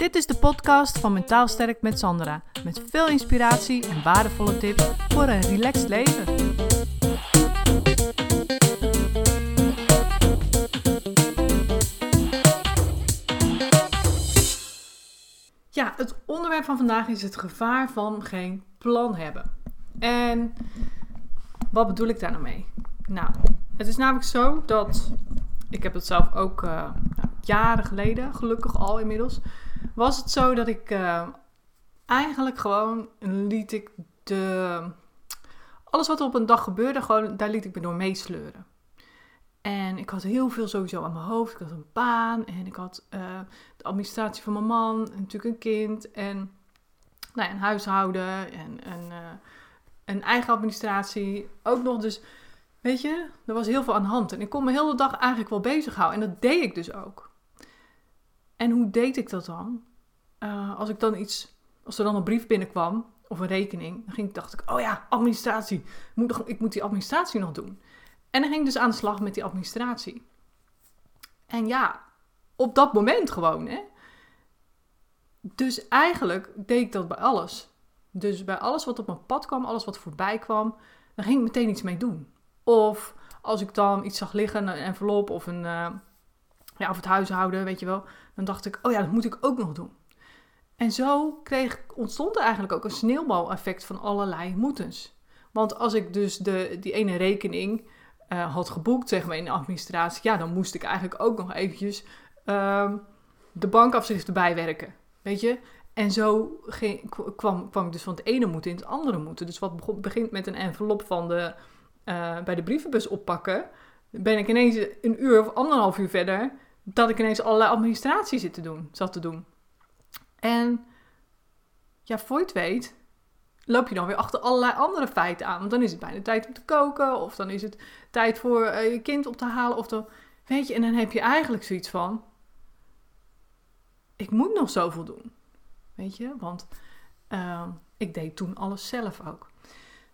Dit is de podcast van Mentaal Sterk met Sandra. Met veel inspiratie en waardevolle tips voor een relaxed leven. Ja, het onderwerp van vandaag is het gevaar van geen plan hebben. En wat bedoel ik daar nou mee? Nou, het is namelijk zo dat ik heb het zelf ook uh, nou, jaren geleden, gelukkig al inmiddels, was het zo dat ik uh, eigenlijk gewoon liet ik de. Alles wat er op een dag gebeurde, gewoon, daar liet ik me door meesleuren. En ik had heel veel sowieso aan mijn hoofd. Ik had een baan en ik had uh, de administratie van mijn man, en natuurlijk een kind en nou ja, een huishouden en een, een eigen administratie. Ook nog dus Weet je, er was heel veel aan de hand. En ik kon me heel de dag eigenlijk wel bezighouden. En dat deed ik dus ook. En hoe deed ik dat dan? Uh, als ik dan iets, als er dan een brief binnenkwam of een rekening, dan ging ik, dacht ik, oh ja, administratie. Ik moet, ik moet die administratie nog doen. En dan ging ik dus aan de slag met die administratie. En ja, op dat moment gewoon, hè. Dus eigenlijk deed ik dat bij alles. Dus bij alles wat op mijn pad kwam, alles wat voorbij kwam, dan ging ik meteen iets mee doen. Of als ik dan iets zag liggen, een envelop of, een, uh, ja, of het huishouden, weet je wel. Dan dacht ik, oh ja, dat moet ik ook nog doen. En zo kreeg, ontstond er eigenlijk ook een sneeuwbaleffect van allerlei moetens. Want als ik dus de, die ene rekening uh, had geboekt, zeg maar, in de administratie, ja, dan moest ik eigenlijk ook nog eventjes uh, de bankafschriften bijwerken. Weet je? En zo ging, kwam, kwam ik dus van het ene moeten in het andere moeten. Dus wat begint met een envelop van de uh, bij de brievenbus oppakken, ben ik ineens een uur of anderhalf uur verder dat ik ineens allerlei administratie zit te doen, zat te doen. En ja, voor je het weet, loop je dan weer achter allerlei andere feiten aan. Want dan is het bijna tijd om te koken, of dan is het tijd voor uh, je kind op te halen, of dan, weet je, en dan heb je eigenlijk zoiets van, ik moet nog zoveel doen. Weet je, want uh, ik deed toen alles zelf ook.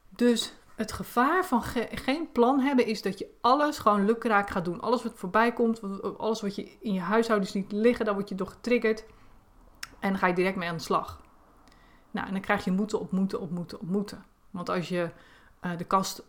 Dus het gevaar van geen plan hebben is dat je alles gewoon lukraak gaat doen. Alles wat voorbij komt, alles wat je in je huishouden ziet liggen, daar word je door getriggerd. En dan ga je direct mee aan de slag. Nou, en dan krijg je moeten op moeten op moeten op moeten. Want als je uh, de kast,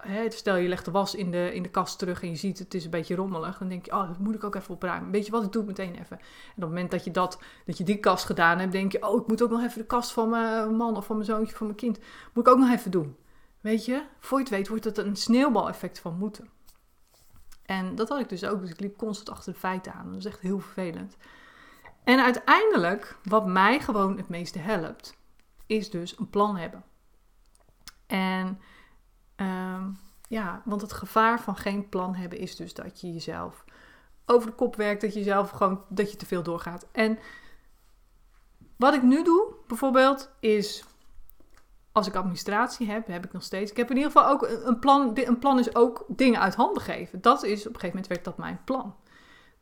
hè, stel je legt de was in de, in de kast terug en je ziet het is een beetje rommelig, dan denk je, oh, dat moet ik ook even opruimen. Weet je wat, ik doe het meteen even. En op het moment dat je, dat, dat je die kast gedaan hebt, denk je, oh, ik moet ook nog even de kast van mijn man of van mijn zoontje, van mijn kind, moet ik ook nog even doen. Weet je, voor je het weet wordt het een sneeuwbaleffect van moeten. En dat had ik dus ook, dus ik liep constant achter de feiten aan. Dat is echt heel vervelend. En uiteindelijk, wat mij gewoon het meeste helpt, is dus een plan hebben. En ehm, ja, want het gevaar van geen plan hebben is dus dat je jezelf over de kop werkt, dat je jezelf gewoon, dat je te veel doorgaat. En wat ik nu doe, bijvoorbeeld, is als ik administratie heb, heb ik nog steeds. Ik heb in ieder geval ook een plan. Een plan is ook dingen uit handen geven. Dat is op een gegeven moment werd dat mijn plan.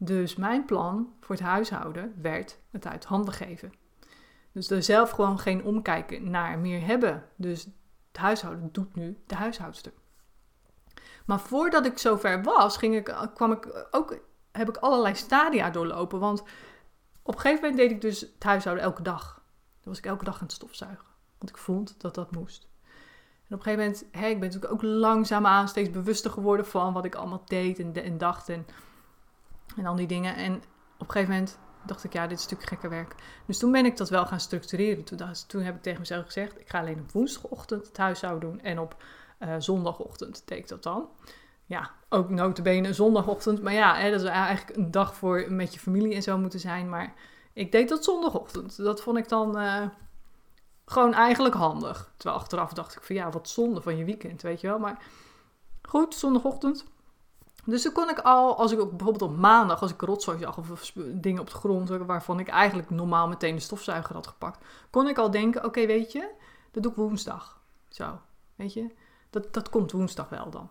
Dus mijn plan voor het huishouden werd het uit handen geven. Dus er zelf gewoon geen omkijken naar meer hebben. Dus het huishouden doet nu de huishoudster. Maar voordat ik zover was, ging ik, kwam ik ook, heb ik allerlei stadia doorlopen. Want op een gegeven moment deed ik dus het huishouden elke dag. Dan was ik elke dag aan het stofzuigen. Want ik vond dat dat moest. En op een gegeven moment, hè, ik ben natuurlijk ook langzaamaan steeds bewuster geworden van wat ik allemaal deed en, en dacht en, en al die dingen. En op een gegeven moment dacht ik, ja, dit is natuurlijk gekke werk. Dus toen ben ik dat wel gaan structureren. Toen, toen heb ik tegen mezelf gezegd, ik ga alleen op woensdagochtend het huishouden doen en op uh, zondagochtend deed ik dat dan. Ja, ook notabene zondagochtend. Maar ja, hè, dat is eigenlijk een dag voor met je familie en zo moeten zijn. Maar ik deed dat zondagochtend. Dat vond ik dan... Uh, gewoon eigenlijk handig. Terwijl achteraf dacht ik van ja, wat zonde van je weekend, weet je wel. Maar goed, zondagochtend. Dus dan kon ik al, als ik bijvoorbeeld op maandag, als ik rotzooi zag of dingen op de grond waarvan ik eigenlijk normaal meteen de stofzuiger had gepakt, kon ik al denken, oké, weet je, dat doe ik woensdag. Zo, weet je, dat, dat komt woensdag wel dan.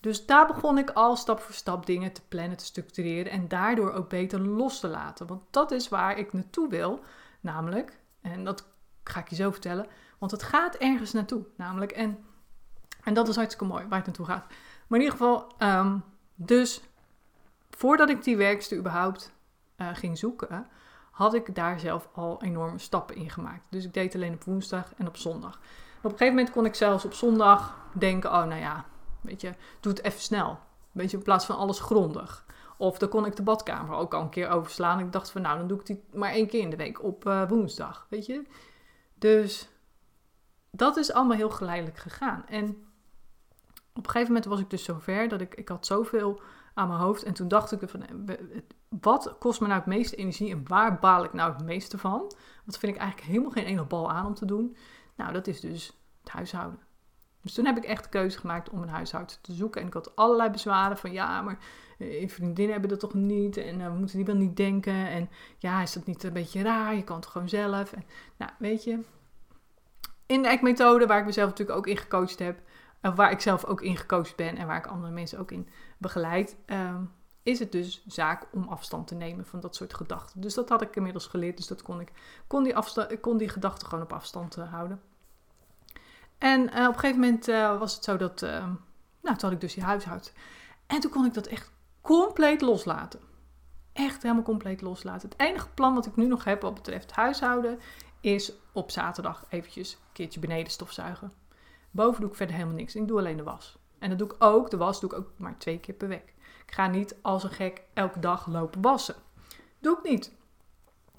Dus daar begon ik al stap voor stap dingen te plannen, te structureren en daardoor ook beter los te laten. Want dat is waar ik naartoe wil, namelijk, en dat ga ik je zo vertellen. Want het gaat ergens naartoe, namelijk. En, en dat is hartstikke mooi, waar het naartoe gaat. Maar in ieder geval, um, dus voordat ik die werkster überhaupt uh, ging zoeken, had ik daar zelf al enorme stappen in gemaakt. Dus ik deed alleen op woensdag en op zondag. op een gegeven moment kon ik zelfs op zondag denken, oh nou ja, weet je, doe het even snel. Weet je, in plaats van alles grondig. Of dan kon ik de badkamer ook al een keer overslaan. Ik dacht van nou, dan doe ik die maar één keer in de week op uh, woensdag, weet je. Dus dat is allemaal heel geleidelijk gegaan. En op een gegeven moment was ik dus zover dat ik, ik had zoveel aan mijn hoofd. En toen dacht ik van, eh, wat kost me nou het meeste energie en waar baal ik nou het meeste van? Wat vind ik eigenlijk helemaal geen ene bal aan om te doen? Nou, dat is dus het huishouden. Dus toen heb ik echt de keuze gemaakt om een huishouden te zoeken. En ik had allerlei bezwaren van ja, maar eh, vriendinnen hebben dat toch niet. En uh, we moeten die wel niet denken. En ja, is dat niet een beetje raar? Je kan het gewoon zelf. Nou, weet je. In de ECK-methode, waar ik mezelf natuurlijk ook in gecoacht heb. Waar ik zelf ook in gecoacht ben. En waar ik andere mensen ook in begeleid. Ehm, is het dus zaak om afstand te nemen van dat soort gedachten. Dus dat had ik inmiddels geleerd. Dus dat kon ik kon die, afstand, kon die gedachten gewoon op afstand uh, houden. En uh, op een gegeven moment uh, was het zo dat. nou, toen had ik dus die huishoud. En toen kon ik dat echt compleet loslaten. Echt helemaal compleet loslaten. Het enige plan wat ik nu nog heb wat betreft huishouden is op zaterdag eventjes een keertje beneden stofzuigen. Boven doe ik verder helemaal niks. Ik doe alleen de was. En dat doe ik ook, de was doe ik ook maar twee keer per week. Ik ga niet als een gek elke dag lopen wassen. Doe ik niet.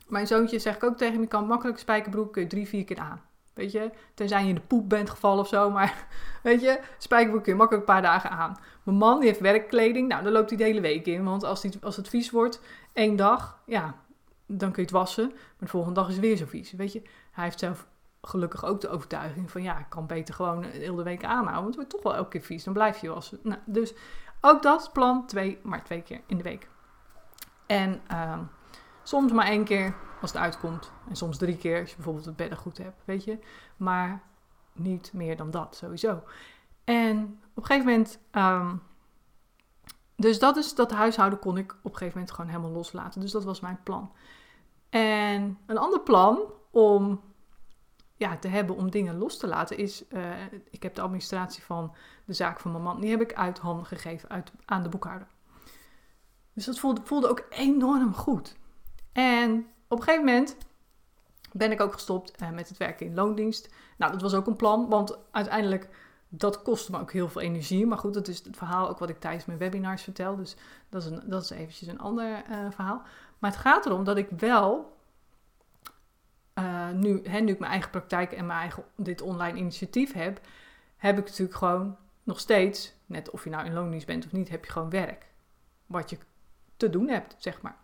Mijn zoontje zeg ik ook tegen hem, kan makkelijk spijkerbroek kun je drie, vier keer aan. Weet je, tenzij je in de poep bent gevallen of zo. Maar weet je, spijkerbroek kun je makkelijk een paar dagen aan. Mijn man die heeft werkkleding. Nou, dan loopt hij de hele week in. Want als, die, als het vies wordt, één dag, ja, dan kun je het wassen. Maar de volgende dag is het weer zo vies. Weet je, hij heeft zelf gelukkig ook de overtuiging van... Ja, ik kan beter gewoon de hele week aanhouden. Want het wordt toch wel elke keer vies. Dan blijf je wassen. Nou, dus ook dat plan, twee, maar twee keer in de week. En uh, soms maar één keer als het uitkomt. En soms drie keer als je bijvoorbeeld het bedden goed hebt, weet je. Maar niet meer dan dat, sowieso. En op een gegeven moment... Um, dus dat is dat huishouden kon ik op een gegeven moment gewoon helemaal loslaten. Dus dat was mijn plan. En een ander plan om ja, te hebben om dingen los te laten is... Uh, ik heb de administratie van de zaak van mijn man... die heb ik uit handen gegeven uit, aan de boekhouder. Dus dat voelde, voelde ook enorm goed. En op een gegeven moment ben ik ook gestopt uh, met het werken in loondienst. Nou, dat was ook een plan, want uiteindelijk dat kostte me ook heel veel energie. Maar goed, dat is het verhaal ook wat ik tijdens mijn webinars vertel. Dus dat is, een, dat is eventjes een ander uh, verhaal. Maar het gaat erom dat ik wel uh, nu, hè, nu ik mijn eigen praktijk en mijn eigen dit online initiatief heb, heb ik natuurlijk gewoon nog steeds, net of je nou in loondienst bent of niet, heb je gewoon werk. Wat je te doen hebt, zeg maar.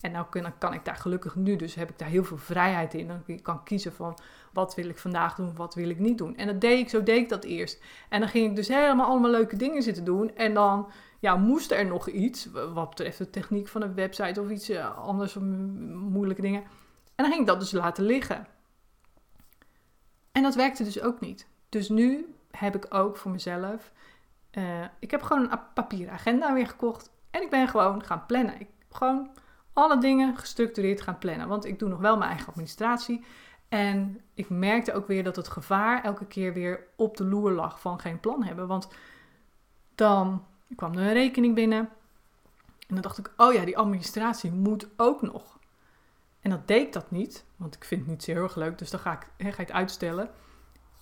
En nou kan, kan ik daar gelukkig nu, dus heb ik daar heel veel vrijheid in. Dan kan kiezen van wat wil ik vandaag doen, wat wil ik niet doen. En dat deed ik, zo deed ik dat eerst. En dan ging ik dus helemaal allemaal leuke dingen zitten doen. En dan ja, moest er nog iets, wat betreft de techniek van een website of iets eh, anders, moeilijke dingen. En dan ging ik dat dus laten liggen. En dat werkte dus ook niet. Dus nu heb ik ook voor mezelf, uh, ik heb gewoon een papieren agenda weer gekocht. En ik ben gewoon gaan plannen. Ik gewoon alle dingen gestructureerd gaan plannen. Want ik doe nog wel mijn eigen administratie. En ik merkte ook weer dat het gevaar elke keer weer op de loer lag van geen plan hebben. Want dan kwam er een rekening binnen. En dan dacht ik, oh ja, die administratie moet ook nog. En dan deed ik dat niet, want ik vind het niet zo heel erg leuk. Dus dan ga ik, ga ik het uitstellen.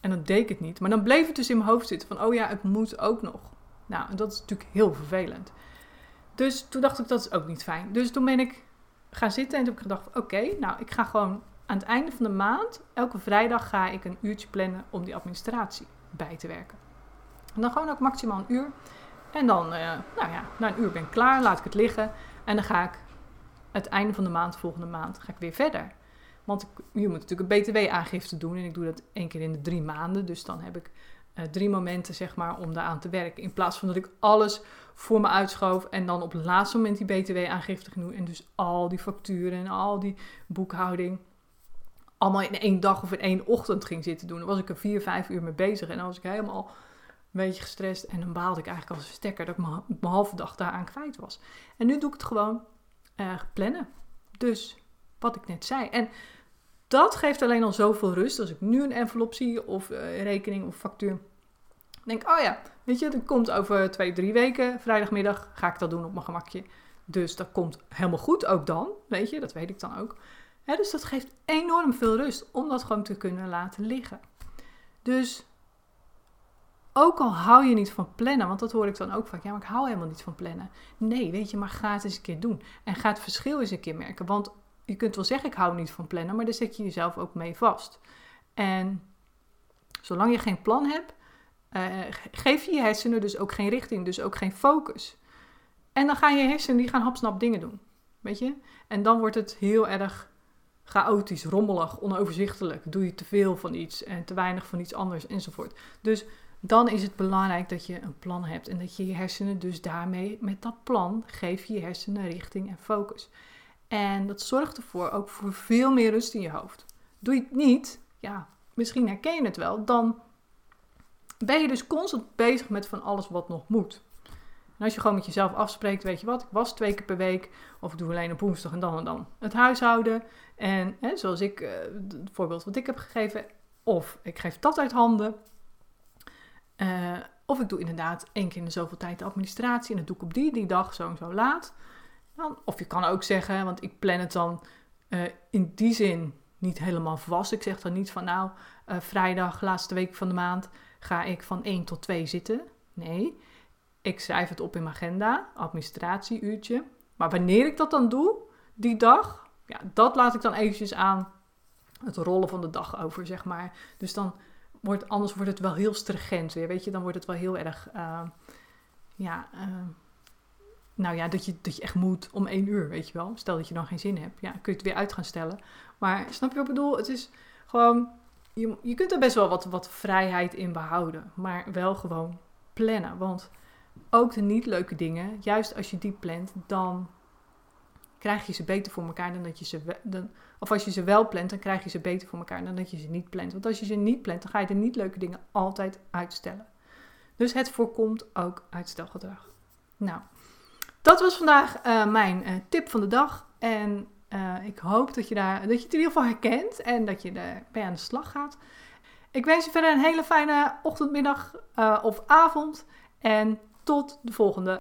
En dan deed ik het niet. Maar dan bleef het dus in mijn hoofd zitten van, oh ja, het moet ook nog. Nou, en dat is natuurlijk heel vervelend. Dus toen dacht ik, dat is ook niet fijn. Dus toen ben ik gaan zitten en toen heb ik gedacht, oké, nou, ik ga gewoon aan het einde van de maand, elke vrijdag ga ik een uurtje plannen om die administratie bij te werken. En dan gewoon ook maximaal een uur. En dan, uh, nou ja, na een uur ben ik klaar, laat ik het liggen. En dan ga ik het einde van de maand, volgende maand, ga ik weer verder. Want ik, je moet natuurlijk een btw-aangifte doen en ik doe dat één keer in de drie maanden. Dus dan heb ik uh, drie momenten, zeg maar, om daaraan te werken. In plaats van dat ik alles voor me uitschoof en dan op het laatste moment die btw-aangifte genoeg. En dus al die facturen en al die boekhouding allemaal in één dag of in één ochtend ging zitten doen. Dan was ik er vier, vijf uur mee bezig en dan was ik helemaal een beetje gestrest. En dan baalde ik eigenlijk als een stekker dat ik mijn halve dag daaraan kwijt was. En nu doe ik het gewoon uh, plannen. Dus wat ik net zei. En dat geeft alleen al zoveel rust. Als ik nu een envelop zie of uh, rekening of factuur. Denk, oh ja, weet je, dat komt over twee, drie weken. Vrijdagmiddag ga ik dat doen op mijn gemakje. Dus dat komt helemaal goed ook dan. Weet je, dat weet ik dan ook. dus dat geeft enorm veel rust om dat gewoon te kunnen laten liggen. Dus ook al hou je niet van plannen, want dat hoor ik dan ook vaak. Ja, maar ik hou helemaal niet van plannen. Nee, weet je, maar ga het eens een keer doen. En ga het verschil eens een keer merken. Want je kunt wel zeggen, ik hou niet van plannen, maar daar zet je jezelf ook mee vast. En zolang je geen plan hebt, uh, geef je je hersenen dus ook geen richting, dus ook geen focus. En dan gaan je hersenen, die gaan hapsnap dingen doen. Weet je? En dan wordt het heel erg chaotisch, rommelig, onoverzichtelijk. Doe je te veel van iets en te weinig van iets anders enzovoort. Dus dan is het belangrijk dat je een plan hebt en dat je je hersenen dus daarmee met dat plan geef je je hersenen richting en focus. En dat zorgt ervoor ook voor veel meer rust in je hoofd. Doe je het niet, ja, misschien herken je het wel, dan ben je dus constant bezig met van alles wat nog moet. En als je gewoon met jezelf afspreekt, weet je wat, ik was twee keer per week, of ik doe alleen op woensdag en dan en dan het huishouden. En hè, zoals ik, uh, het voorbeeld wat ik heb gegeven, of ik geef dat uit handen. Uh, of ik doe inderdaad één keer in de zoveel tijd de administratie en dat doe ik op die, die dag zo en zo laat. Dan, of je kan ook zeggen, want ik plan het dan uh, in die zin niet helemaal vast. Ik zeg dan niet van nou, uh, vrijdag, laatste week van de maand, ga ik van 1 tot 2 zitten. Nee, ik schrijf het op in mijn agenda, administratieuurtje. Maar wanneer ik dat dan doe, die dag, ja, dat laat ik dan eventjes aan het rollen van de dag over, zeg maar. Dus dan wordt, anders wordt het wel heel stringent weer, weet je. Dan wordt het wel heel erg, uh, ja, uh, nou ja, dat je, dat je echt moet om één uur, weet je wel. Stel dat je dan geen zin hebt, ja, kun je het weer uit gaan stellen. Maar snap je wat ik bedoel? Het is gewoon, je, je kunt er best wel wat, wat vrijheid in behouden, maar wel gewoon plannen. Want ook de niet leuke dingen, juist als je die plant, dan krijg je ze beter voor elkaar dan dat je ze. Dan, of als je ze wel plant, dan krijg je ze beter voor elkaar dan dat je ze niet plant. Want als je ze niet plant, dan ga je de niet leuke dingen altijd uitstellen. Dus het voorkomt ook uitstelgedrag. Nou, dat was vandaag uh, mijn uh, tip van de dag. En uh, ik hoop dat je, daar, dat je het in ieder geval herkent en dat je erbij aan de slag gaat. Ik wens je verder een hele fijne ochtend, middag of avond. En tot de volgende.